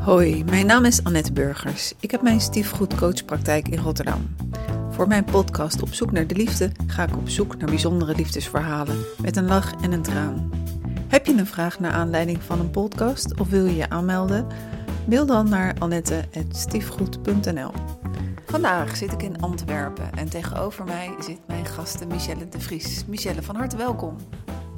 Hoi, mijn naam is Annette Burgers. Ik heb mijn stiefgoedcoachpraktijk in Rotterdam. Voor mijn podcast Op zoek naar de liefde ga ik op zoek naar bijzondere liefdesverhalen met een lach en een traan. Heb je een vraag naar aanleiding van een podcast of wil je je aanmelden? Mail dan naar annette.stiefgoed.nl Vandaag zit ik in Antwerpen en tegenover mij zit mijn gasten Michelle de Vries. Michelle, van harte welkom.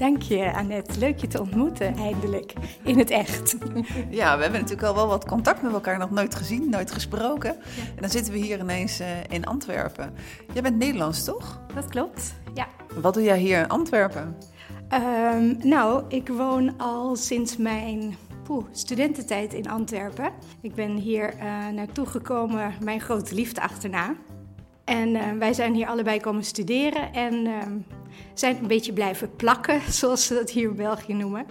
Dank je, Annette. Leuk je te ontmoeten, eindelijk. In het echt. Ja, we hebben natuurlijk al wel wat contact met elkaar, nog nooit gezien, nooit gesproken. En dan zitten we hier ineens uh, in Antwerpen. Jij bent Nederlands, toch? Dat klopt, ja. Wat doe jij hier in Antwerpen? Um, nou, ik woon al sinds mijn poeh, studententijd in Antwerpen. Ik ben hier uh, naartoe gekomen, mijn grote liefde achterna. En uh, wij zijn hier allebei komen studeren en uh, zijn een beetje blijven plakken, zoals ze dat hier in België noemen.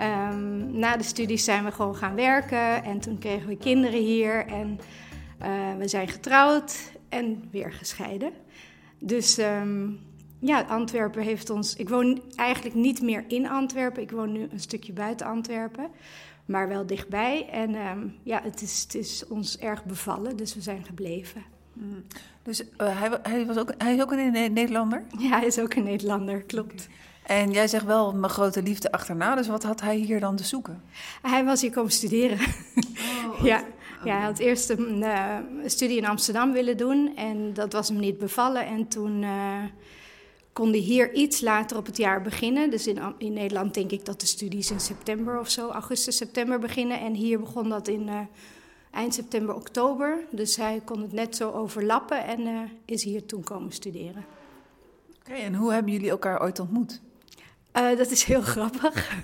Um, na de studies zijn we gewoon gaan werken en toen kregen we kinderen hier en uh, we zijn getrouwd en weer gescheiden. Dus um, ja, Antwerpen heeft ons. Ik woon eigenlijk niet meer in Antwerpen, ik woon nu een stukje buiten Antwerpen, maar wel dichtbij. En um, ja, het is, het is ons erg bevallen, dus we zijn gebleven. Mm. Dus uh, hij, hij, was ook, hij is ook een Nederlander? Ja, hij is ook een Nederlander, klopt. En jij zegt wel mijn grote liefde achterna, dus wat had hij hier dan te zoeken? Hij was hier komen studeren. Oh, ja. ja, hij had eerst een uh, studie in Amsterdam willen doen en dat was hem niet bevallen. En toen uh, kon hij hier iets later op het jaar beginnen. Dus in, in Nederland denk ik dat de studies in september of zo, augustus, september beginnen. En hier begon dat in eind september, oktober. Dus hij kon het net zo overlappen en uh, is hier toen komen studeren. Oké, okay, en hoe hebben jullie elkaar ooit ontmoet? Uh, dat is heel grappig.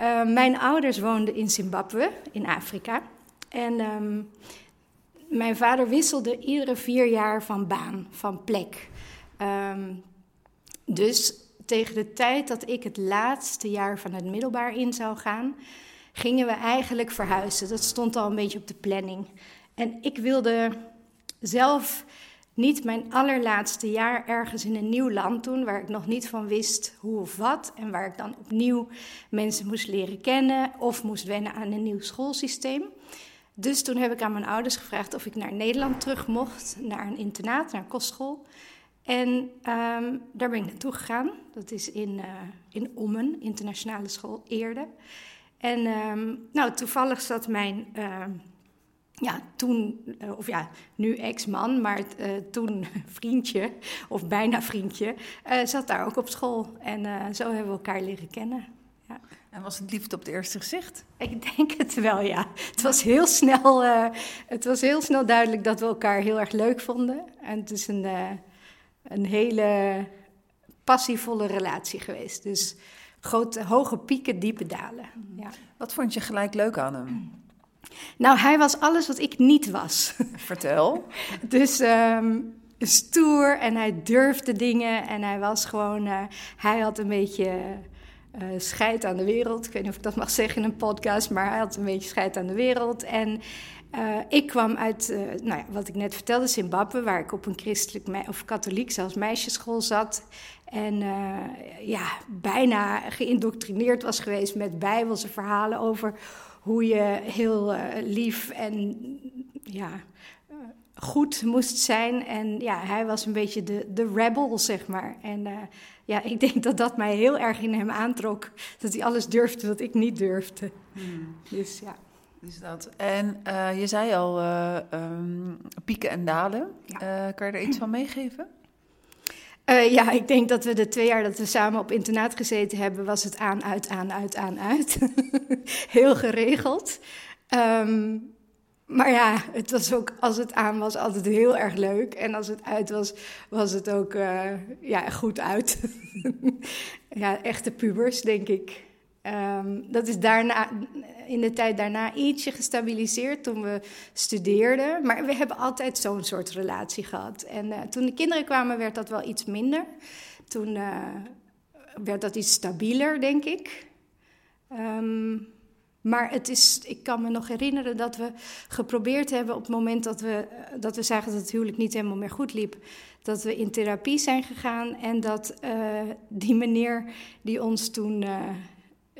Uh, mijn ouders woonden in Zimbabwe, in Afrika. En um, mijn vader wisselde iedere vier jaar van baan, van plek. Um, dus tegen de tijd dat ik het laatste jaar van het middelbaar in zou gaan, gingen we eigenlijk verhuizen. Dat stond al een beetje op de planning. En ik wilde zelf niet mijn allerlaatste jaar ergens in een nieuw land doen, waar ik nog niet van wist hoe of wat. En waar ik dan opnieuw mensen moest leren kennen of moest wennen aan een nieuw schoolsysteem. Dus toen heb ik aan mijn ouders gevraagd of ik naar Nederland terug mocht, naar een internaat, naar een kostschool. En um, daar ben ik naartoe gegaan. Dat is in, uh, in Ommen, internationale school Eerde. En um, nou, toevallig zat mijn, uh, ja, toen, uh, of ja, nu ex-man, maar uh, toen vriendje, of bijna vriendje, uh, zat daar ook op school. En zo hebben we elkaar leren kennen. Ja. En was het liefde op het eerste gezicht? Ik denk het wel, ja. Het was heel snel, het was heel snel duidelijk dat we elkaar heel erg leuk vonden. En het is een, een hele passievolle relatie geweest. Dus grote, hoge pieken, diepe dalen. Ja. Wat vond je gelijk leuk aan hem? Nou, hij was alles wat ik niet was. Vertel. dus um, stoer en hij durfde dingen en hij was gewoon, uh, hij had een beetje uh, scheid aan de wereld. Ik weet niet of ik dat mag zeggen in een podcast, maar hij had een beetje scheid aan de wereld. En uh, ik kwam uit, uh, nou ja, wat ik net vertelde, Zimbabwe, waar ik op een christelijk of katholiek, zelfs meisjesschool zat. En uh, ja, bijna geïndoctrineerd was geweest met bijbelse verhalen over hoe je heel lief en ja, goed moest zijn. En ja, hij was een beetje de, de rebel, zeg maar. En ja, ik denk dat dat mij heel erg in hem aantrok. Dat hij alles durfde wat ik niet durfde. Hmm. Dus ja. Dus dat. En uh, je zei al uh, um, pieken en dalen. Ja. Uh, kan je er iets van meegeven? ja, ik denk dat we de twee jaar dat we samen op internaat gezeten hebben, was het aan, uit, aan, uit, aan, uit. Heel geregeld. Um, maar ja, het was ook, als het aan was, altijd heel erg leuk. En als het uit was, was het ook ja, goed uit. ja, echte pubers, denk ik. Um, dat is daarna, in de tijd daarna ietsje gestabiliseerd toen we studeerden. Maar we hebben altijd zo'n soort relatie gehad. En uh, toen de kinderen kwamen, werd dat wel iets minder. Toen uh, werd dat iets stabieler, denk ik. Um, maar het is, ik kan me nog herinneren dat we geprobeerd hebben op het moment dat we, dat we zagen dat het huwelijk niet helemaal meer goed liep. Dat we in therapie zijn gegaan en dat die meneer die ons toen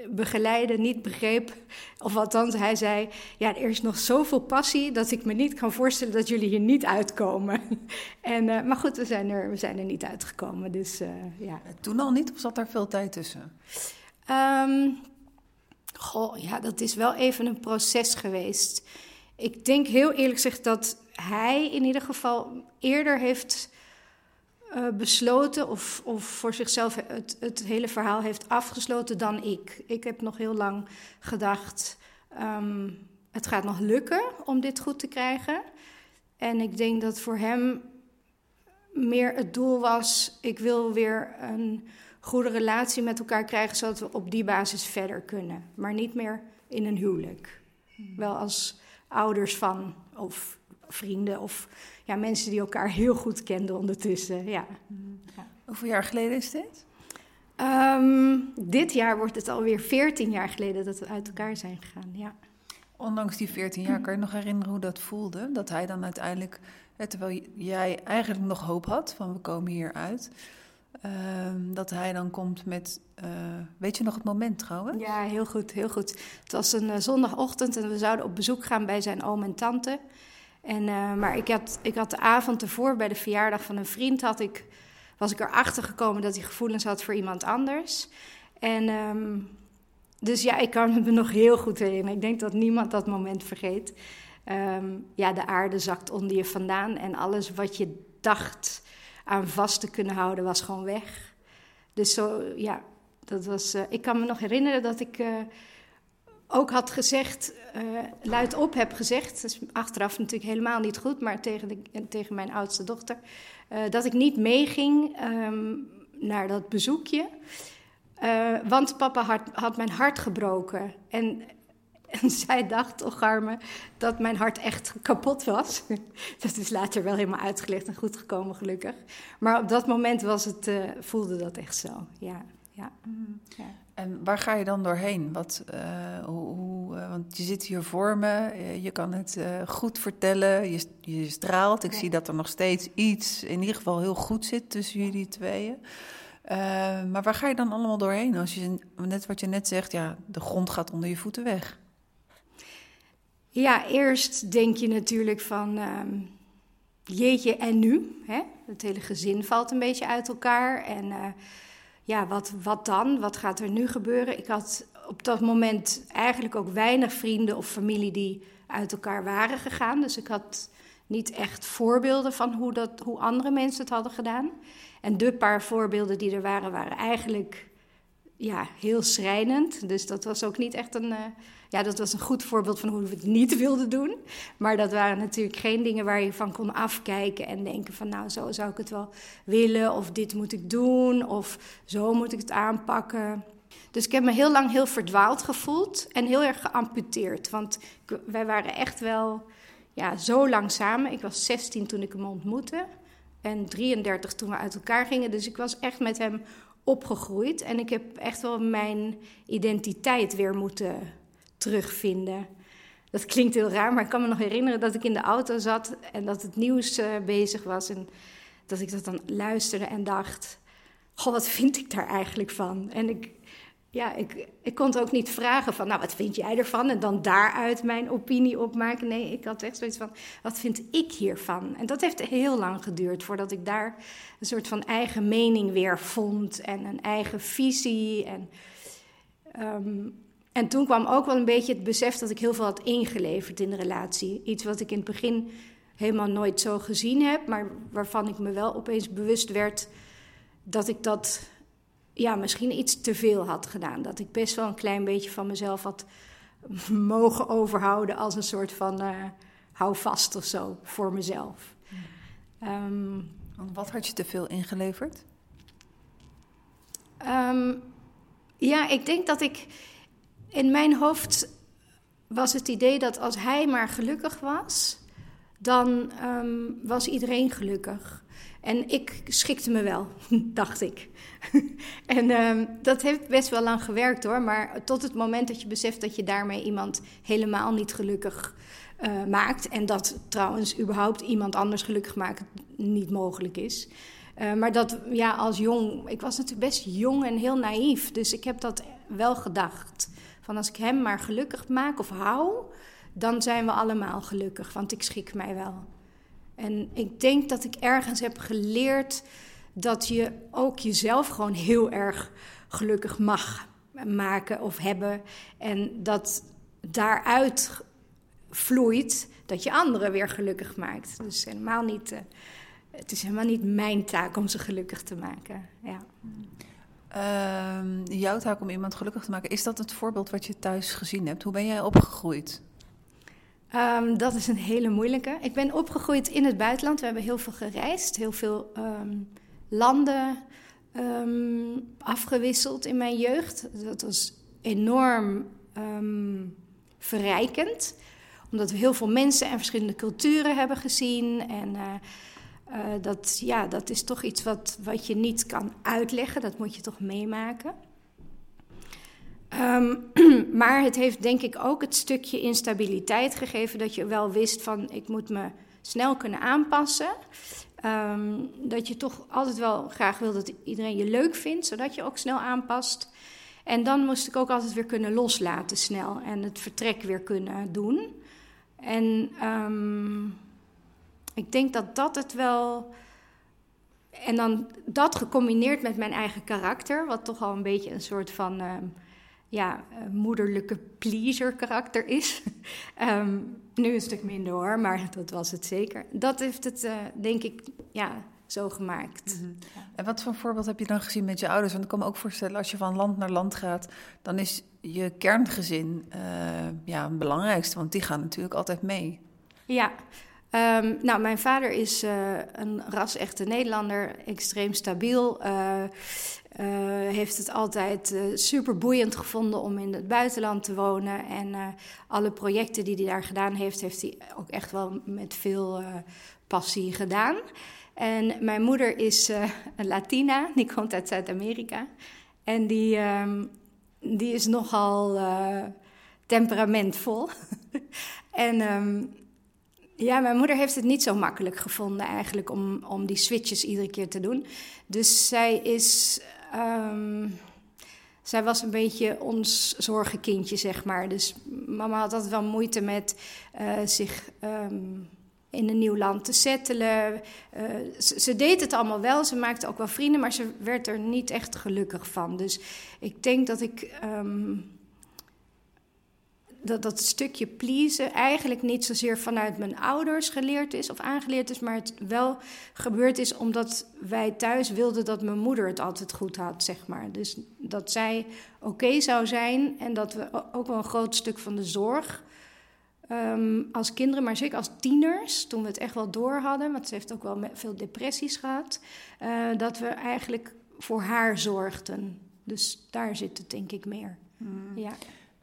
begeleide niet begreep. Of althans, hij zei: Ja, er is nog zoveel passie dat ik me niet kan voorstellen dat jullie hier niet uitkomen. en, uh, maar goed, we zijn, er, we zijn er niet uitgekomen. Dus, uh, ja. Toen al niet, of zat daar veel tijd tussen? Um, goh, ja, dat is wel even een proces geweest. Ik denk heel eerlijk gezegd dat hij in ieder geval eerder heeft uh, besloten of, of voor zichzelf het, het hele verhaal heeft afgesloten dan ik. Ik heb nog heel lang gedacht, um, het gaat nog lukken om dit goed te krijgen. En ik denk dat voor hem meer het doel was, ik wil weer een goede relatie met elkaar krijgen, zodat we op die basis verder kunnen. Maar niet meer in een huwelijk. Wel als ouders van, of vrienden, of ja, mensen die elkaar heel goed kenden ondertussen. Ja. ja. Hoeveel jaar geleden is dit? Um, dit jaar wordt het alweer 14 jaar geleden dat we uit elkaar zijn gegaan. Ja. Ondanks die 14 jaar, kan je nog herinneren hoe dat voelde? Dat hij dan uiteindelijk, terwijl jij eigenlijk nog hoop had van we komen hier uit, um, dat hij dan komt met. Uh, weet je nog het moment trouwens? Ja, heel goed, heel goed. Het was een uh, zondagochtend en we zouden op bezoek gaan bij zijn oom en tante. En, uh, maar ik had, ik had de avond ervoor bij de verjaardag van een vriend, had ik, was ik erachter gekomen dat hij gevoelens had voor iemand anders. En um, dus ja, ik kan me nog heel goed herinneren. Ik denk dat niemand dat moment vergeet. Um, ja, de aarde zakt onder je vandaan en alles wat je dacht aan vast te kunnen houden was gewoon weg. Dus zo, ja, dat was. Uh, ik kan me nog herinneren dat ik. Uh, ook had gezegd, uh, luidop heb gezegd, dat is achteraf natuurlijk helemaal niet goed, maar tegen, de, tegen mijn oudste dochter, uh, dat ik niet meeging um, naar dat bezoekje. Uh, want papa had, had, mijn hart gebroken. En, en zij dacht, toch arme, dat mijn hart echt kapot was. dat is later wel helemaal uitgelegd en goed gekomen, gelukkig. Maar op dat moment was het, voelde dat echt zo, ja. ja. Mm. ja. En waar ga je dan doorheen? Wat, uh, hoe, hoe uh, want je zit hier voor me, je kan het goed vertellen, je, je straalt. Ik ja. zie dat er nog steeds iets, in ieder geval heel goed zit tussen jullie tweeën. maar waar ga je dan allemaal doorheen? Als je, net wat je net zegt, ja, de grond gaat onder je voeten weg. Ja, eerst denk je natuurlijk van, um, jeetje, en nu? Hè? Het hele gezin valt een beetje uit elkaar en ja, wat, wat dan? Wat gaat er nu gebeuren? Ik had op dat moment eigenlijk ook weinig vrienden of familie die uit elkaar waren gegaan. Dus ik had niet echt voorbeelden van hoe, dat, hoe andere mensen het hadden gedaan. En de paar voorbeelden die er waren, waren eigenlijk ja, heel schrijnend. Dus dat was ook niet echt een. Uh, ja, dat was een goed voorbeeld van hoe we het niet wilden doen. Maar dat waren natuurlijk geen dingen waar je van kon afkijken en denken van nou, zo zou ik het wel willen. Of dit moet ik doen. Of zo moet ik het aanpakken. Dus ik heb me heel lang heel verdwaald gevoeld en heel erg geamputeerd. Want wij waren echt wel ja, zo lang samen. Ik was 16 toen ik hem ontmoette. En 33 toen we uit elkaar gingen. Dus ik was echt met hem opgegroeid. En ik heb echt wel mijn identiteit weer moeten terugvinden. Dat klinkt heel raar, maar ik kan me nog herinneren dat ik in de auto zat en dat het nieuws uh, bezig was. En dat ik dat dan luisterde en dacht: Goh, wat vind ik daar eigenlijk van? En ik, ja, ik, ik kon het ook niet vragen van, nou, wat vind jij ervan? En dan daaruit mijn opinie opmaken. Nee, ik had echt zoiets van, wat vind ik hiervan? En dat heeft heel lang geduurd voordat ik daar een soort van eigen mening weer vond en een eigen visie. En, um, en toen kwam ook wel een beetje het besef dat ik heel veel had ingeleverd in de relatie. Iets wat ik in het begin helemaal nooit zo gezien heb, maar waarvan ik me wel opeens bewust werd dat ik dat ja, misschien iets te veel had gedaan. Dat ik best wel een klein beetje van mezelf had mogen overhouden als een soort van uh, hou vast of zo voor mezelf. Um, Wat had je te veel ingeleverd? Um, ja, ik denk dat ik in mijn hoofd was het idee dat als hij maar gelukkig was, dan um, was iedereen gelukkig. En ik schikte me wel, dacht ik. en um, dat heeft best wel lang gewerkt hoor. Maar tot het moment dat je beseft dat je daarmee iemand helemaal niet gelukkig uh, maakt. En dat trouwens überhaupt iemand anders gelukkig maken niet mogelijk is. Uh, maar dat ja, als jong, ik was natuurlijk best jong en heel naïef. Dus ik heb dat wel gedacht. Van als ik hem maar gelukkig maak of hou, dan zijn we allemaal gelukkig, want ik schik mij wel. En ik denk dat ik ergens heb geleerd dat je ook jezelf gewoon heel erg gelukkig mag maken of hebben. En dat daaruit vloeit dat je anderen weer gelukkig maakt. Dus helemaal niet, uh, het is helemaal niet mijn taak om ze gelukkig te maken. Ja. Uh, jouw taak om iemand gelukkig te maken, is dat het voorbeeld wat je thuis gezien hebt? Hoe ben jij opgegroeid? Um, dat is een hele moeilijke. Ik ben opgegroeid in het buitenland. We hebben heel veel gereisd, heel veel um, landen um, afgewisseld in mijn jeugd. Dat was enorm verrijkend, omdat we heel veel mensen en verschillende culturen hebben gezien. En uh, uh, dat, ja, dat is toch iets wat, wat je niet kan uitleggen, dat moet je toch meemaken. Um, maar het heeft denk ik ook het stukje instabiliteit gegeven dat je wel wist van ik moet me snel kunnen aanpassen. Um, dat je toch altijd wel graag wil dat iedereen je leuk vindt, zodat je ook snel aanpast. En dan moest ik ook altijd weer kunnen loslaten snel en het vertrek weer kunnen doen. En um, ik denk dat dat het wel. En dan dat gecombineerd met mijn eigen karakter, wat toch al een beetje een soort van ja, moederlijke pleaser karakter is. um, nu een stuk minder hoor, maar dat was het zeker. Dat heeft het, uh, denk ik, ja, zo gemaakt. Mm -hmm. En wat voor voorbeeld heb je dan gezien met je ouders? Want ik kan me ook voorstellen, als je van land naar land gaat, dan is je kerngezin uh, ja, het belangrijkste, want die gaan natuurlijk altijd mee. Ja, Um, nou, mijn vader is uh, een ras-echte Nederlander, extreem stabiel. Uh, uh, heeft het altijd super boeiend gevonden om in het buitenland te wonen. En alle projecten die hij daar gedaan heeft, heeft hij ook echt wel met veel passie gedaan. En mijn moeder is een Latina, die komt uit Zuid-Amerika. En die, um, die is nogal temperamentvol. en. Um, ja, mijn moeder heeft het niet zo makkelijk gevonden eigenlijk om, om die switches iedere keer te doen. Dus zij is. Um, zij was een beetje ons zorgenkindje, zeg maar. Dus mama had altijd wel moeite met uh, zich um, in een nieuw land te settelen. Uh, ze, deed het allemaal wel, ze maakte ook wel vrienden, maar ze werd er niet echt gelukkig van. Dus ik denk dat ik. Um, dat dat stukje pleasen eigenlijk niet zozeer vanuit mijn ouders geleerd is of aangeleerd is, maar het wel gebeurd is omdat wij thuis wilden dat mijn moeder het altijd goed had, zeg maar. Dus dat zij oké okay zou zijn en dat we ook wel een groot stuk van de zorg um, als kinderen, maar zeker als tieners, toen we het echt wel door hadden, want ze heeft ook wel veel depressies gehad, uh, dat we eigenlijk voor haar zorgden. Dus daar zit het denk ik meer. Mm. Ja.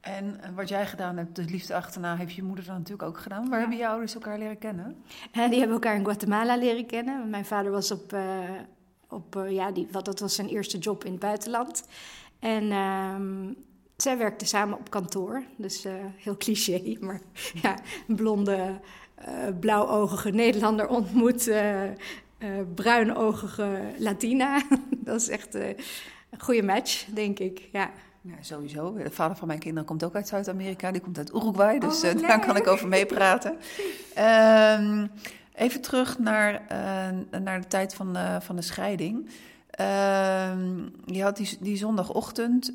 En wat jij gedaan hebt, de liefde achterna, heeft je moeder dan natuurlijk ook gedaan. Waar ja. hebben je ouders elkaar leren kennen? Ja, die hebben elkaar in Guatemala leren kennen. Mijn vader was op, uh, op uh, ja, die, wat, dat was zijn eerste job in het buitenland. En um, zij werkten samen op kantoor. Dus heel cliché, maar ja, een blonde, blauwogige Nederlander ontmoet, bruinogige Latina. dat is echt een goede match, denk ik, ja. Ja, sowieso. De vader van mijn kinderen komt ook uit Zuid-Amerika. Die komt uit Uruguay, dus oh, uh, daar kan ik over meepraten. um, even terug naar, uh, naar de tijd van, uh, van de scheiding. Uh, je had die, die zondagochtend,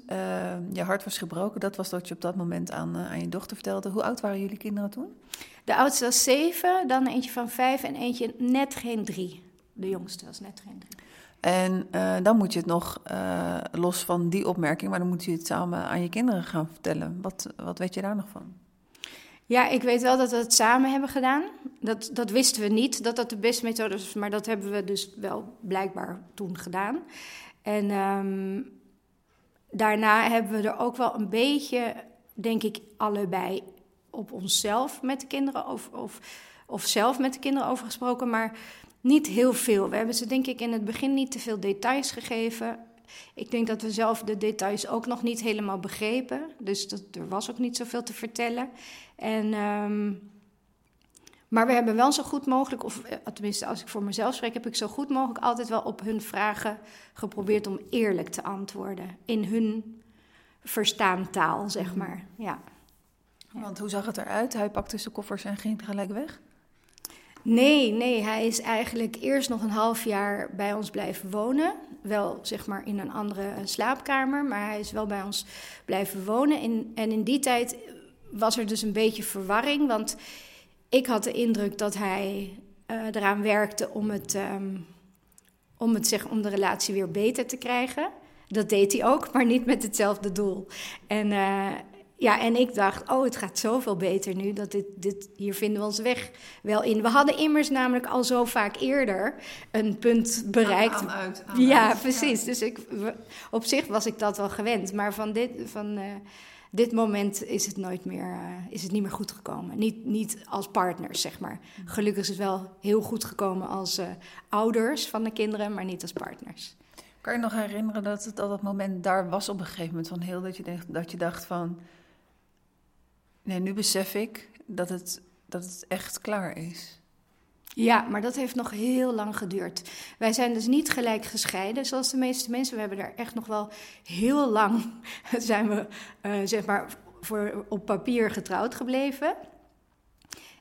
je hart was gebroken. Dat was wat je op dat moment aan, aan je dochter vertelde. Hoe oud waren jullie kinderen toen? De oudste was zeven, dan eentje van vijf en eentje net geen drie. De jongste was net geen drie. En uh, dan moet je het nog, uh, los van die opmerking, maar dan moet je het samen aan je kinderen gaan vertellen. Wat, wat weet je daar nog van? Ja, ik weet wel dat we het samen hebben gedaan. Dat, dat wisten we niet, dat dat de beste methode was, maar dat hebben we dus wel blijkbaar toen gedaan. En um, daarna hebben we er ook wel een beetje, denk ik, allebei op onszelf met de kinderen, of, of, of zelf met de kinderen over gesproken. Maar niet heel veel. We hebben ze denk ik in het begin niet te veel details gegeven. Ik denk dat we zelf de details ook nog niet helemaal begrepen. Dus dat, er was ook niet zoveel te vertellen. En, um, maar we hebben wel zo goed mogelijk, of eh, tenminste als ik voor mezelf spreek, heb ik zo goed mogelijk altijd wel op hun vragen geprobeerd om eerlijk te antwoorden. In hun verstaantaal, zeg maar. Ja. Want hoe zag het eruit? Hij pakte zijn koffers en ging gelijk weg? Nee, nee, hij is eigenlijk eerst nog een half jaar bij ons blijven wonen. Wel zeg maar in een andere slaapkamer, maar hij is wel bij ons blijven wonen. En, in die tijd was er dus een beetje verwarring, want ik had de indruk dat hij uh, eraan werkte om, het, um, om, het, zeg, om de relatie weer beter te krijgen. Dat deed hij ook, maar niet met hetzelfde doel. En, uh, ja, en ik dacht, oh, het gaat zoveel beter nu. Dat dit, dit, hier vinden we ons weg wel in. We hadden immers namelijk al zo vaak eerder een punt bereikt. Aan, uit, ja, precies. Dus ik, op zich was ik dat wel gewend. Maar van dit, van, uh, dit moment is het nooit meer, uh, is het niet meer goed gekomen. Niet, niet als partners, zeg maar. Gelukkig is het wel heel goed gekomen als uh, ouders van de kinderen, maar niet als partners. Kan je nog herinneren dat het al dat moment daar was op een gegeven moment van heel dat je, dacht, dat je dacht van Nee, nu besef ik dat het, dat het echt klaar is. Ja, maar dat heeft nog heel lang geduurd. Wij zijn dus niet gelijk gescheiden, zoals de meeste mensen. We hebben daar echt nog wel heel lang, zijn we uh, zeg maar voor, op papier getrouwd gebleven.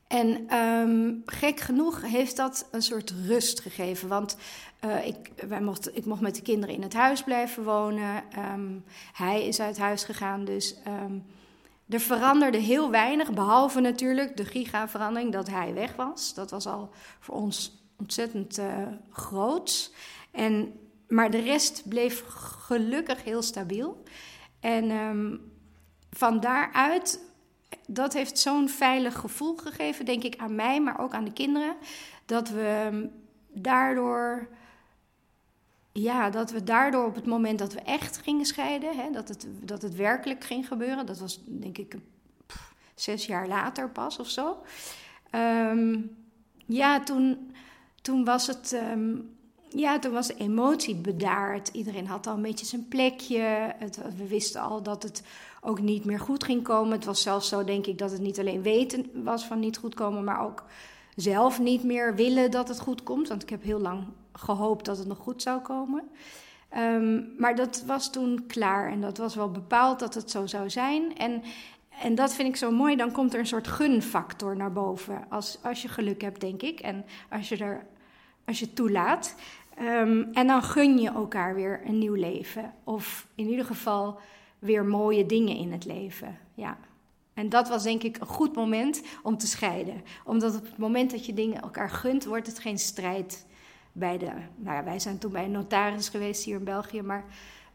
En um, gek genoeg heeft dat een soort rust gegeven. Want uh, ik, wij mocht, ik mocht met de kinderen in het huis blijven wonen. Um, hij is uit huis gegaan, dus... Um, er veranderde heel weinig, behalve natuurlijk de giga-verandering dat hij weg was. Dat was al voor ons ontzettend uh, groot. En, maar de rest bleef gelukkig heel stabiel. En um, van daaruit, dat heeft zo'n veilig gevoel gegeven, denk ik, aan mij, maar ook aan de kinderen. Dat we daardoor ja, dat we daardoor op het moment dat we echt gingen scheiden, hè, dat, het, dat het werkelijk ging gebeuren, dat was denk ik zes jaar later pas of zo. Um, ja, toen, toen was het. Um, ja, toen was de emotie bedaard. Iedereen had al een beetje zijn plekje. Het, we wisten al dat het ook niet meer goed ging komen. Het was zelfs zo, denk ik, dat het niet alleen weten was van niet goed komen, maar ook zelf niet meer willen dat het goed komt. Want ik heb heel lang gehoopt dat het nog goed zou komen. Um, maar dat was toen klaar en dat was wel bepaald dat het zo zou zijn. En, en dat vind ik zo mooi, dan komt er een soort gunfactor naar boven. Als, als je geluk hebt, denk ik. En als je, er, als je toelaat. Um, en dan gun je elkaar weer een nieuw leven. Of in ieder geval weer mooie dingen in het leven. Ja. En dat was denk ik een goed moment om te scheiden. Omdat op het moment dat je dingen elkaar gunt, wordt het geen strijd bij de. Nou ja, wij zijn toen bij een notaris geweest hier in België, maar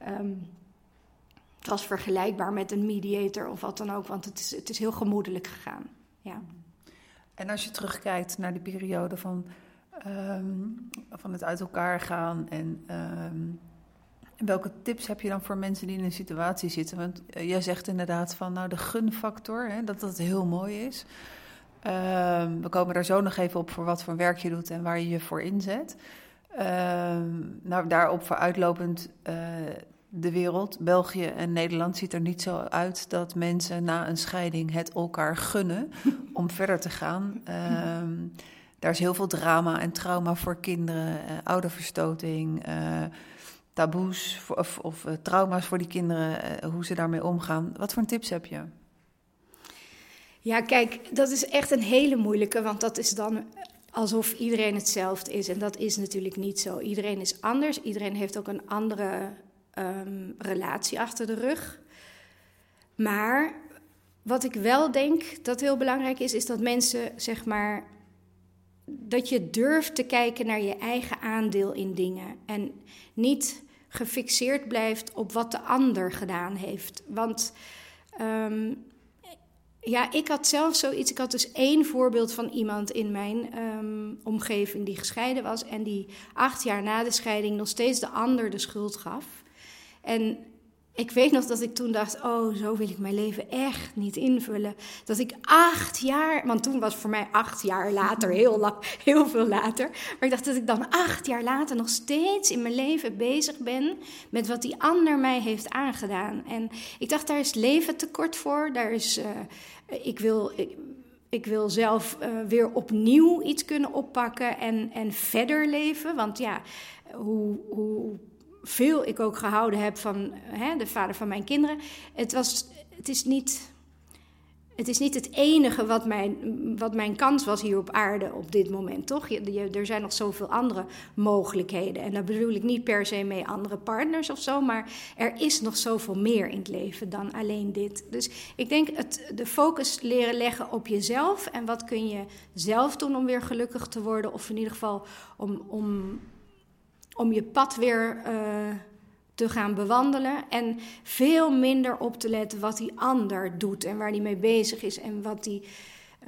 um, het was vergelijkbaar met een mediator of wat dan ook, want het is, het is heel gemoedelijk gegaan. Ja. En als je terugkijkt naar die periode van, um, van het uit elkaar gaan en. Um, welke tips heb je dan voor mensen die in een situatie zitten? Want uh, jij zegt inderdaad van nou de gunfactor, hè, dat dat heel mooi is. Um, we komen daar zo nog even op voor wat voor werk je doet en waar je je voor inzet. Um, nou, daarop vooruitlopend, uh, de wereld, België en Nederland ziet er niet zo uit dat mensen na een scheiding het elkaar gunnen om verder te gaan. Um, daar is heel veel drama en trauma voor kinderen, uh, ouderverstoting, uh, taboes of, of trauma's voor die kinderen, hoe ze daarmee omgaan. Wat voor tips heb je? Ja, kijk, dat is echt een hele moeilijke, want dat is dan alsof iedereen hetzelfde is. En dat is natuurlijk niet zo. Iedereen is anders, iedereen heeft ook een andere um, relatie achter de rug. Maar wat ik wel denk dat heel belangrijk is, is dat mensen, zeg maar, dat je durft te kijken naar je eigen aandeel in dingen. En niet gefixeerd blijft op wat de ander gedaan heeft. Want um, ja, ik had zelf zoiets. Ik had dus één voorbeeld van iemand in mijn um, omgeving die gescheiden was. En die acht jaar na de scheiding nog steeds de ander de schuld gaf. En ik weet nog dat ik toen dacht: Oh, zo wil ik mijn leven echt niet invullen. Dat ik acht jaar, want toen was voor mij acht jaar later heel lang, heel veel later. Maar ik dacht dat ik dan acht jaar later nog steeds in mijn leven bezig ben met wat die ander mij heeft aangedaan. En ik dacht: daar is leven te kort voor. Daar is. Uh, ik wil. Ik, ik wil zelf uh, weer opnieuw iets kunnen oppakken en, en verder leven. Want ja, hoe, hoe veel ik ook gehouden heb van hè, de vader van mijn kinderen. Het, was, het is niet het is niet het enige wat mijn, wat mijn kans was hier op aarde op dit moment, toch? Je, er zijn nog zoveel andere mogelijkheden. En daar bedoel ik niet per se mee andere partners of zo, maar er is nog zoveel meer in het leven dan alleen dit. Dus ik denk het, de focus leren leggen op jezelf en wat kun je zelf doen om weer gelukkig te worden, of in ieder geval om, om, om je pad weer. Uh, te gaan bewandelen en veel minder op te letten wat die ander doet en waar die mee bezig is en wat die.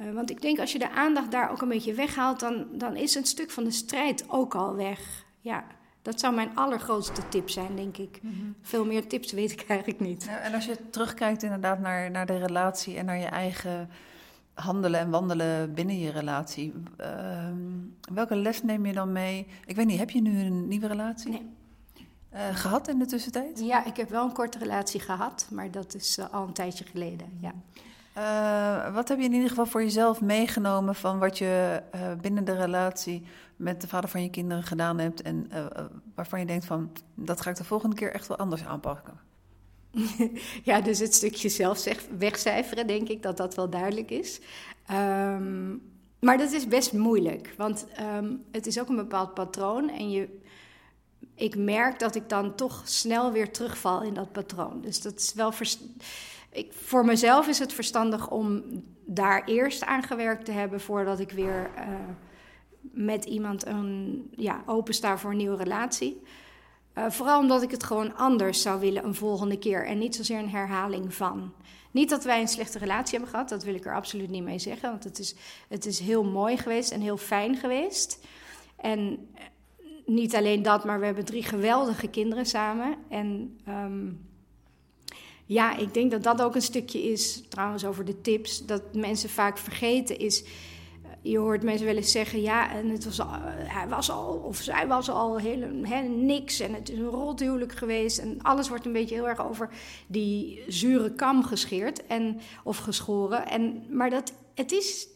Uh, want ik denk als je de aandacht daar ook een beetje weghaalt, dan, dan is een stuk van de strijd ook al weg. Ja, dat zou mijn allergrootste tip zijn, denk ik. Mhm. Veel meer tips weet ik eigenlijk niet. Ja, en als je terugkijkt inderdaad naar, naar de relatie en naar je eigen handelen en wandelen binnen je relatie, uh, welke les neem je dan mee? Ik weet niet, heb je nu een nieuwe relatie? Nee. Eh, gehad in de tussentijd? Ja, ik heb wel een korte relatie gehad, maar dat is uh, al een tijdje geleden. Ja. Uh, wat heb je in ieder geval voor jezelf meegenomen van wat je binnen de relatie met de vader van je kinderen gedaan hebt en waarvan je denkt van dat ga ik de volgende keer echt wel anders aanpakken? ja, dus het stukje zelf wegcijferen, denk ik dat dat wel duidelijk is. Um, maar dat is best moeilijk, want um, het is ook een bepaald patroon en je ik merk dat ik dan toch snel weer terugval in dat patroon. Dus dat is wel. Ik, voor mezelf is het verstandig om daar eerst aan gewerkt te hebben voordat ik weer uh, met iemand een, ja, opensta voor een nieuwe relatie. Uh, vooral omdat ik het gewoon anders zou willen een volgende keer en niet zozeer een herhaling van. Niet dat wij een slechte relatie hebben gehad, dat wil ik er absoluut niet mee zeggen, want het is, het is heel mooi geweest en heel fijn geweest. En niet alleen dat, maar we hebben drie geweldige kinderen samen. En um, ja, ik denk dat dat ook een stukje is, trouwens over de tips, dat mensen vaak vergeten is. Eh, je hoort mensen wel eens zeggen, ja, en het was al, hij was al, of zij was al heel, niks en het is een rothuwelijk geweest. En alles wordt een beetje heel erg over die zure kam gescheerd en, of geschoren. En, maar dat, het is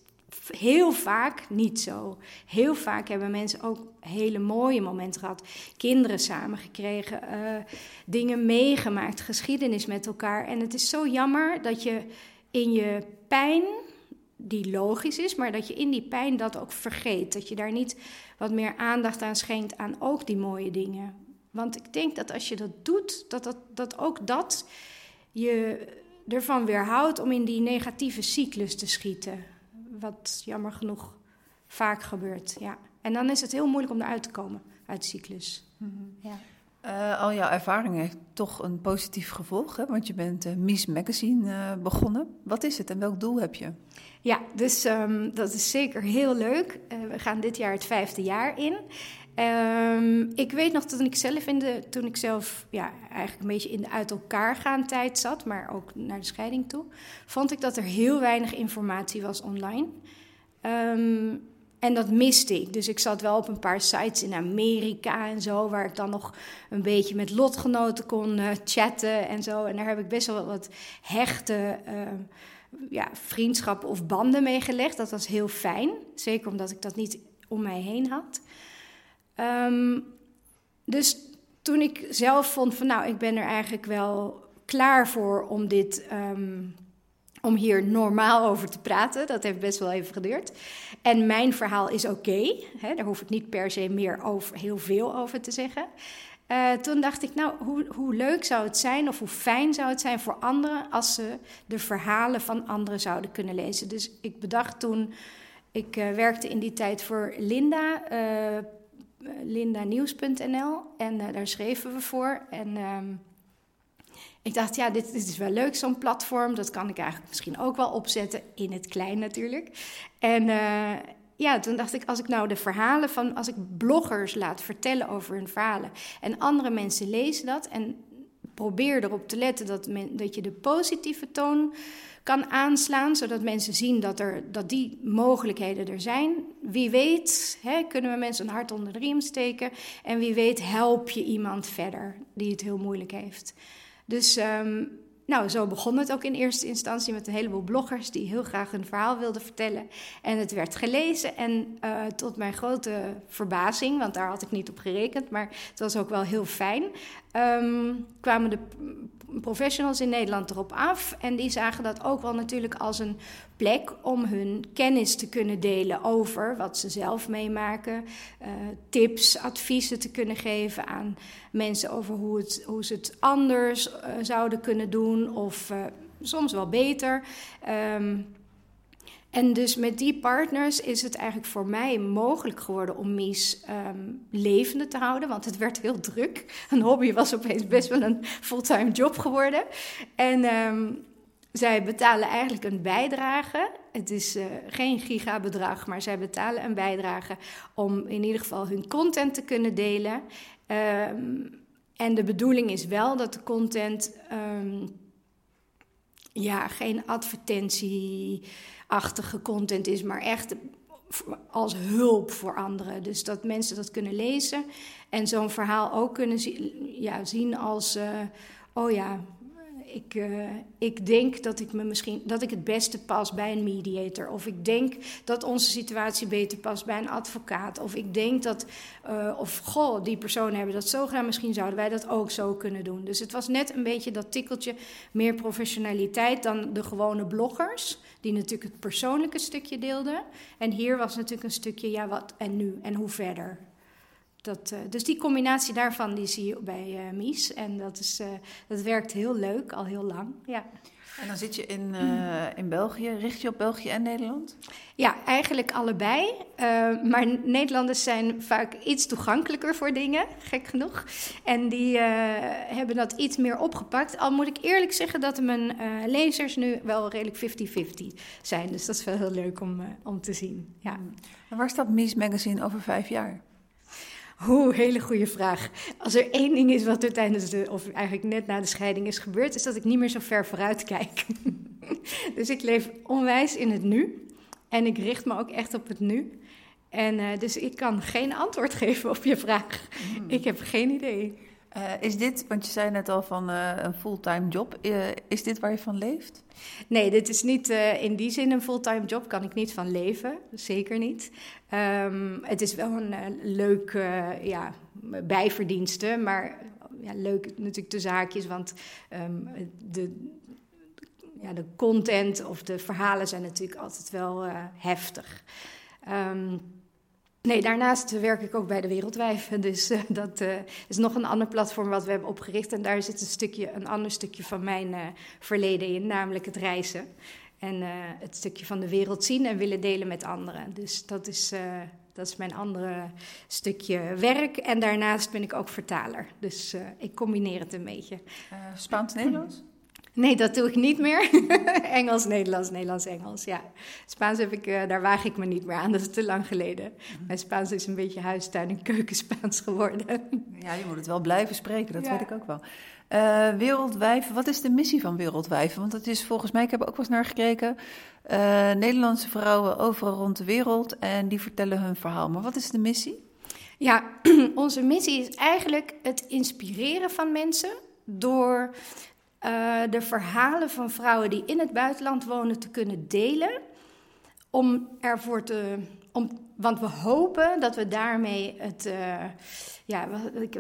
heel vaak niet zo. Heel vaak hebben mensen ook hele mooie momenten gehad. Kinderen samengekregen, uh, dingen meegemaakt, geschiedenis met elkaar. En het is zo jammer dat je in je pijn, die logisch is, maar dat je in die pijn dat ook vergeet. Dat je daar niet wat meer aandacht aan schenkt aan ook die mooie dingen. Want ik denk dat als je dat doet, dat, dat, dat ook dat je ervan weerhoudt om in die negatieve cyclus te schieten wat jammer genoeg vaak gebeurt. Ja. En dan is het heel moeilijk om eruit te komen uit de cyclus. Mhm. ja. Uh, al jouw ervaring heeft toch een positief gevolg, hè? want je bent uh, Mies Magazine uh, begonnen. Wat is het en welk doel heb je? Ja, dus um, dat is zeker heel leuk. we gaan dit jaar het vijfde jaar in. Um, ik weet nog dat ik zelf in de, toen ik zelf ja, eigenlijk een beetje in de uit elkaar gaan tijd zat, maar ook naar de scheiding toe, vond ik dat er heel weinig informatie was online. Um, en dat miste ik. Dus ik zat wel op een paar sites in Amerika en zo, waar ik dan nog een beetje met lotgenoten kon uh, chatten en zo. En daar heb ik best wel wat hechte ja, vriendschappen of banden mee gelegd. Dat was heel fijn. Zeker omdat ik dat niet om mij heen had. Um, dus toen ik zelf vond van nou, ik ben er eigenlijk wel klaar voor om dit. Um, om hier normaal over te praten. Dat heeft best wel even geduurd. En mijn verhaal is oké. Daar hoef ik niet per se meer over, heel veel over te zeggen. Uh, toen dacht ik, nou, hoe, hoe leuk zou het zijn of hoe fijn zou het zijn voor anderen als ze de verhalen van anderen zouden kunnen lezen. Dus ik bedacht toen, ik uh, werkte in die tijd voor Linda, uh, lindanieuws.nl. En daar schreven we voor. En uh, ik dacht, ja, dit, dit is wel leuk, zo'n platform. Dat kan ik eigenlijk misschien ook wel opzetten, in het klein natuurlijk. En ja, toen dacht ik, als ik nou de verhalen van, als ik bloggers laat vertellen over hun verhalen en andere mensen lezen dat en probeer erop te letten dat, men, dat je de positieve toon kan aanslaan, zodat mensen zien dat, er, dat die mogelijkheden er zijn. Wie weet hè, kunnen we mensen een hart onder de riem steken en wie weet help je iemand verder die het heel moeilijk heeft. Dus um, nou, zo begon het ook in eerste instantie met een heleboel bloggers die heel graag hun verhaal wilden vertellen. En het werd gelezen. En uh, tot mijn grote verbazing, want daar had ik niet op gerekend, maar het was ook wel heel fijn, um, kwamen de professionals in Nederland erop af. En die zagen dat ook wel natuurlijk als een plek om hun kennis te kunnen delen over wat ze zelf meemaken. Uh, tips, adviezen te kunnen geven aan mensen over hoe, het, hoe ze het anders uh, zouden kunnen doen. Of uh, soms wel beter. Um, en dus met die partners is het eigenlijk voor mij mogelijk geworden om Mies um, levende te houden. Want het werd heel druk. Een hobby was opeens best wel een fulltime job geworden. En um, zij betalen eigenlijk een bijdrage. Het is uh, geen gigabedrag, maar zij betalen een bijdrage om in ieder geval hun content te kunnen delen. Um, en de bedoeling is wel dat de content ja, geen advertentie achtige content is, maar echt als hulp voor anderen. Dus dat mensen dat kunnen lezen en zo'n verhaal ook kunnen zien, ja, zien als: uh, oh ja, ik, uh, ik denk dat ik, me misschien, dat ik het beste pas bij een mediator. Of ik denk dat onze situatie beter past bij een advocaat. Of ik denk dat, uh, of goh, die personen hebben dat zo gedaan, misschien zouden wij dat ook zo kunnen doen. Dus het was net een beetje dat tikkeltje meer professionaliteit dan de gewone bloggers, die natuurlijk het persoonlijke stukje deelden. En hier was natuurlijk een stukje, ja, wat en nu en hoe verder. Dat, uh, dus die combinatie daarvan die zie je bij uh, Mies. En dat, is, uh, dat werkt heel leuk, al heel lang. Ja. En dan zit je in, in België. Richt je op België en Nederland? Ja, eigenlijk allebei. maar Nederlanders zijn vaak iets toegankelijker voor dingen, gek genoeg. En die hebben dat iets meer opgepakt. Al moet ik eerlijk zeggen dat mijn lezers nu wel redelijk 50-50 zijn. Dus dat is wel heel leuk om, om te zien. Ja. En waar staat Mies Magazine over vijf jaar? Oeh, hele goede vraag. Als er één ding is wat er tijdens de, of eigenlijk net na de scheiding is gebeurd, is dat ik niet meer zo ver vooruit kijk. dus ik leef onwijs in het nu. En ik richt me ook echt op het nu. En uh, dus ik kan geen antwoord geven op je vraag. Mm. Ik heb geen idee. Uh, is dit, want je zei net al van uh, een fulltime job, uh, is dit waar je van leeft? Nee, dit is niet in die zin een fulltime job, kan ik niet van leven, zeker niet. Um, het is wel een leuk ja, bijverdienste, maar ja, leuk natuurlijk de zaakjes, want um, de, ja, de content of de verhalen zijn natuurlijk altijd wel heftig. Um, Nee, daarnaast werk ik ook bij de Wereldwijven. Dus uh, dat uh, is nog een ander platform wat we hebben opgericht. En daar zit een, stukje, een ander stukje van mijn uh, verleden in, namelijk het reizen. En het stukje van de wereld zien en willen delen met anderen. Dus dat is, dat is mijn andere stukje werk. En daarnaast ben ik ook vertaler. Dus ik combineer het een beetje. Spaans-Nederlands? Nee, dat doe ik niet meer. Engels, Nederlands, Nederlands, Engels. Ja. Spaans heb ik, uh, daar waag ik me niet meer aan. Dat is te lang geleden. Mijn Spaans is een beetje huistuin- en keukenspaans geworden. ja, je moet het wel blijven spreken, dat ja. weet ik ook wel. Uh, Wereldwijven, wat is de missie van Wereldwijven? Want het is volgens mij, ik heb ook wel eens naar gekeken, uh, Nederlandse vrouwen overal rond de wereld en die vertellen hun verhaal. Maar wat is de missie? Ja, onze missie is eigenlijk het inspireren van mensen door uh, de verhalen van vrouwen die in het buitenland wonen te kunnen delen. Om ervoor te. Om, want we hopen dat we daarmee het. Uh, ja,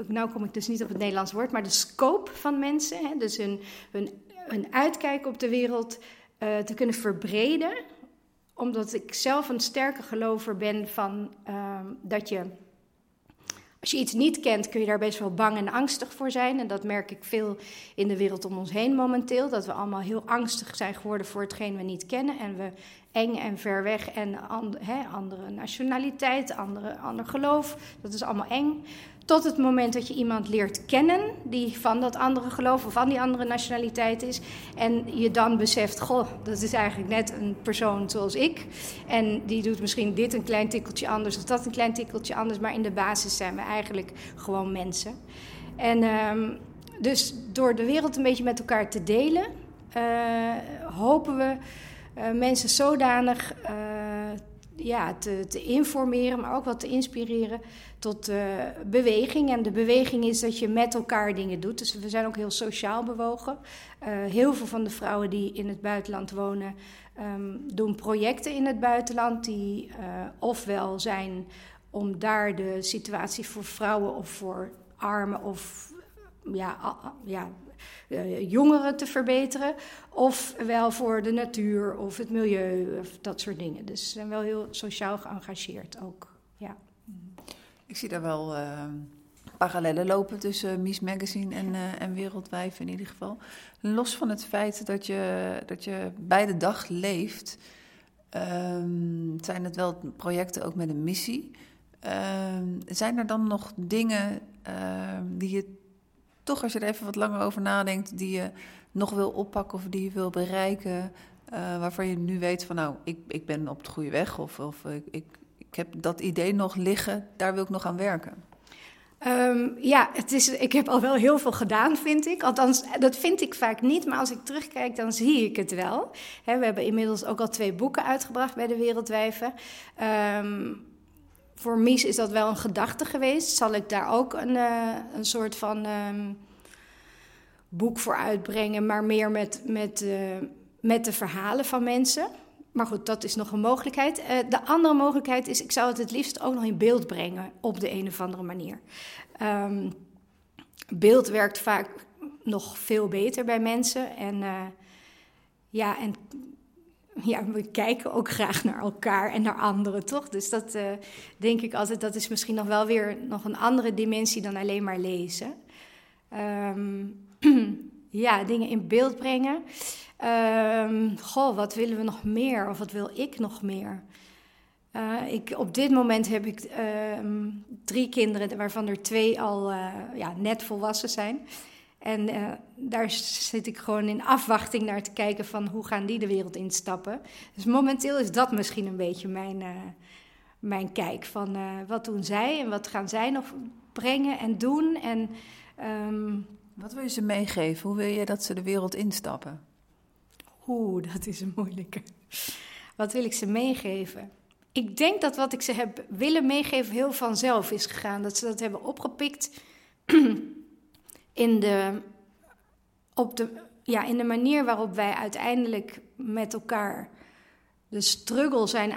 nou kom ik dus niet op het Nederlands woord, maar de scope van mensen, hè, dus hun, hun, hun uitkijk op de wereld, uh, te kunnen verbreden. Omdat ik zelf een sterke gelover ben van dat je als je iets niet kent, kun je daar best wel bang en angstig voor zijn. En dat merk ik veel in de wereld om ons heen momenteel. Dat we allemaal heel angstig zijn geworden voor hetgeen we niet kennen. En we eng en ver weg en andere nationaliteit, andere, ander geloof. Dat is allemaal eng. Tot het moment dat je iemand leert kennen die van dat andere geloof of van die andere nationaliteit is. En je dan beseft, goh, dat is eigenlijk net een persoon zoals ik. En die doet misschien dit een klein tikkeltje anders of dat een klein tikkeltje anders. Maar in de basis zijn we eigenlijk gewoon mensen. En um, dus door de wereld een beetje met elkaar te delen, uh, hopen we uh, mensen zodanig uh, ja, te, te, informeren, maar ook wat te inspireren tot uh, beweging. En de beweging is dat je met elkaar dingen doet. Dus we zijn ook heel sociaal bewogen. Uh, heel veel van de vrouwen die in het buitenland wonen, um, doen projecten in het buitenland die uh, ofwel zijn om daar de situatie voor vrouwen of voor armen of ja, ja, jongeren te verbeteren. Of wel voor de natuur of het milieu of dat soort dingen. Dus ze zijn wel heel sociaal geëngageerd ook. Ja. Ik zie daar wel uh, parallellen lopen tussen Mies Magazine en, en Wereldwijf in ieder geval. Los van het feit dat je, dat je bij de dag leeft, um, zijn het wel projecten ook met een missie. Uh, zijn er dan nog dingen uh, die je toch, als je er even wat langer over nadenkt, die je nog wil oppakken of die je wil bereiken, uh, waarvan je nu weet van nou, ik, ik ben op de goede weg of, of ik, ik, heb dat idee nog liggen, daar wil ik nog aan werken? Um, ja, het is, ik heb al wel heel veel gedaan, vind ik. Althans, dat vind ik vaak niet, maar als ik terugkijk, dan zie ik het wel. We hebben inmiddels ook al twee boeken uitgebracht bij de Wereldwijven. Um, voor Mies is dat wel een gedachte geweest. Zal ik daar ook een, uh, een soort van um, boek voor uitbrengen, maar meer met, met, uh, met de verhalen van mensen. Maar goed, dat is nog een mogelijkheid. Uh, de andere mogelijkheid is, ik zou het het liefst ook nog in beeld brengen op de een of andere manier. Um, beeld werkt vaak nog veel beter bij mensen. En ja, en ja, we kijken ook graag naar elkaar en naar anderen, toch? Dus dat uh, denk ik altijd, dat is misschien nog wel weer nog een andere dimensie dan alleen maar lezen. Um, ja, dingen in beeld brengen. Um, goh, wat willen we nog meer? Of wat wil ik nog meer? Uh, ik, op dit moment heb ik uh, drie kinderen, waarvan er twee al uh, ja, net volwassen zijn. En uh, daar zit ik gewoon in afwachting naar te kijken van hoe gaan die de wereld instappen. Dus momenteel is dat misschien een beetje mijn, uh, mijn kijk van uh, wat doen zij en wat gaan zij nog brengen en doen. En, um... Wat wil je ze meegeven? Hoe wil je dat ze de wereld instappen? Oeh, dat is een moeilijke. Wat wil ik ze meegeven? Ik denk dat wat ik ze heb willen meegeven heel vanzelf is gegaan. Dat ze dat hebben opgepikt in de, op de, ja, in de manier waarop wij uiteindelijk met elkaar de struggle zijn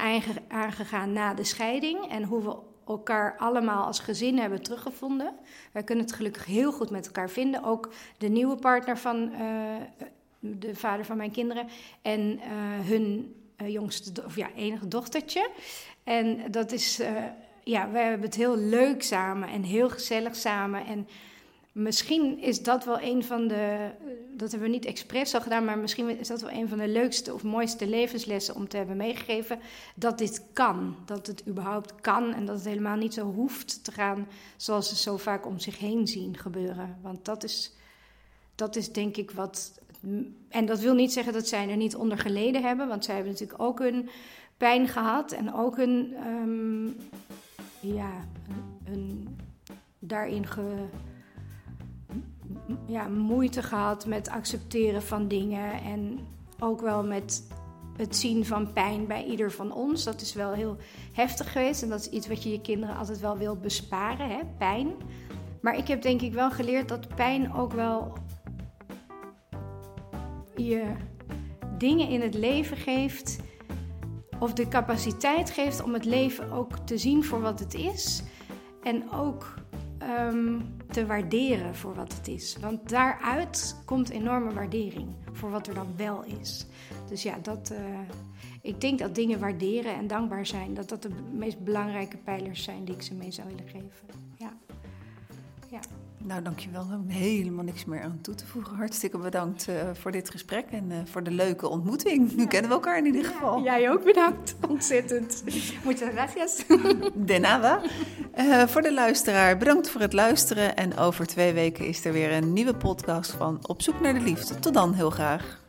aangegaan na de scheiding en hoe we elkaar allemaal als gezin hebben teruggevonden. Wij kunnen het gelukkig heel goed met elkaar vinden. Ook de nieuwe partner van uh, de vader van mijn kinderen en uh, hun uh, jongste, of ja, enige dochtertje. En dat is, ja, wij hebben het heel leuk samen en heel gezellig samen. En Misschien is dat wel een van de, dat hebben we niet expres al gedaan, maar misschien is dat wel een van de leukste of mooiste levenslessen om te hebben meegegeven. Dat dit kan, dat het überhaupt kan en dat het helemaal niet zo hoeft te gaan zoals ze zo vaak om zich heen zien gebeuren. Want dat is, dat is denk ik wat. En dat wil niet zeggen dat zij er niet onder geleden hebben, want zij hebben natuurlijk ook hun pijn gehad en ook hun, um, ja, hun daarin ge ja, moeite gehad met accepteren van dingen. En ook wel met het zien van pijn bij ieder van ons. Dat is wel heel heftig geweest. En dat is iets wat je je kinderen altijd wel wilt besparen, hè? pijn. Maar ik heb denk ik wel geleerd dat pijn ook wel je dingen in het leven geeft. Of de capaciteit geeft om het leven ook te zien voor wat het is. En ook um, te waarderen voor wat het is. Want daaruit komt enorme waardering voor wat er dan wel is. Dus ja, dat, uh, ik denk dat dingen waarderen en dankbaar zijn, dat dat de meest belangrijke pijlers zijn die ik ze mee zou willen geven. Ja. ja. Nou, dankjewel. Heb ik helemaal niks meer aan toe te voegen. Hartstikke bedankt uh, voor dit gesprek en uh, voor de leuke ontmoeting. Nu kennen we elkaar in ieder geval. Ja, jij ook bedankt. Ontzettend. Muchas gracias. De nada. Uh, voor de luisteraar, bedankt voor het luisteren. En over twee weken is er weer een nieuwe podcast van Op zoek naar de liefde. Tot dan, heel graag.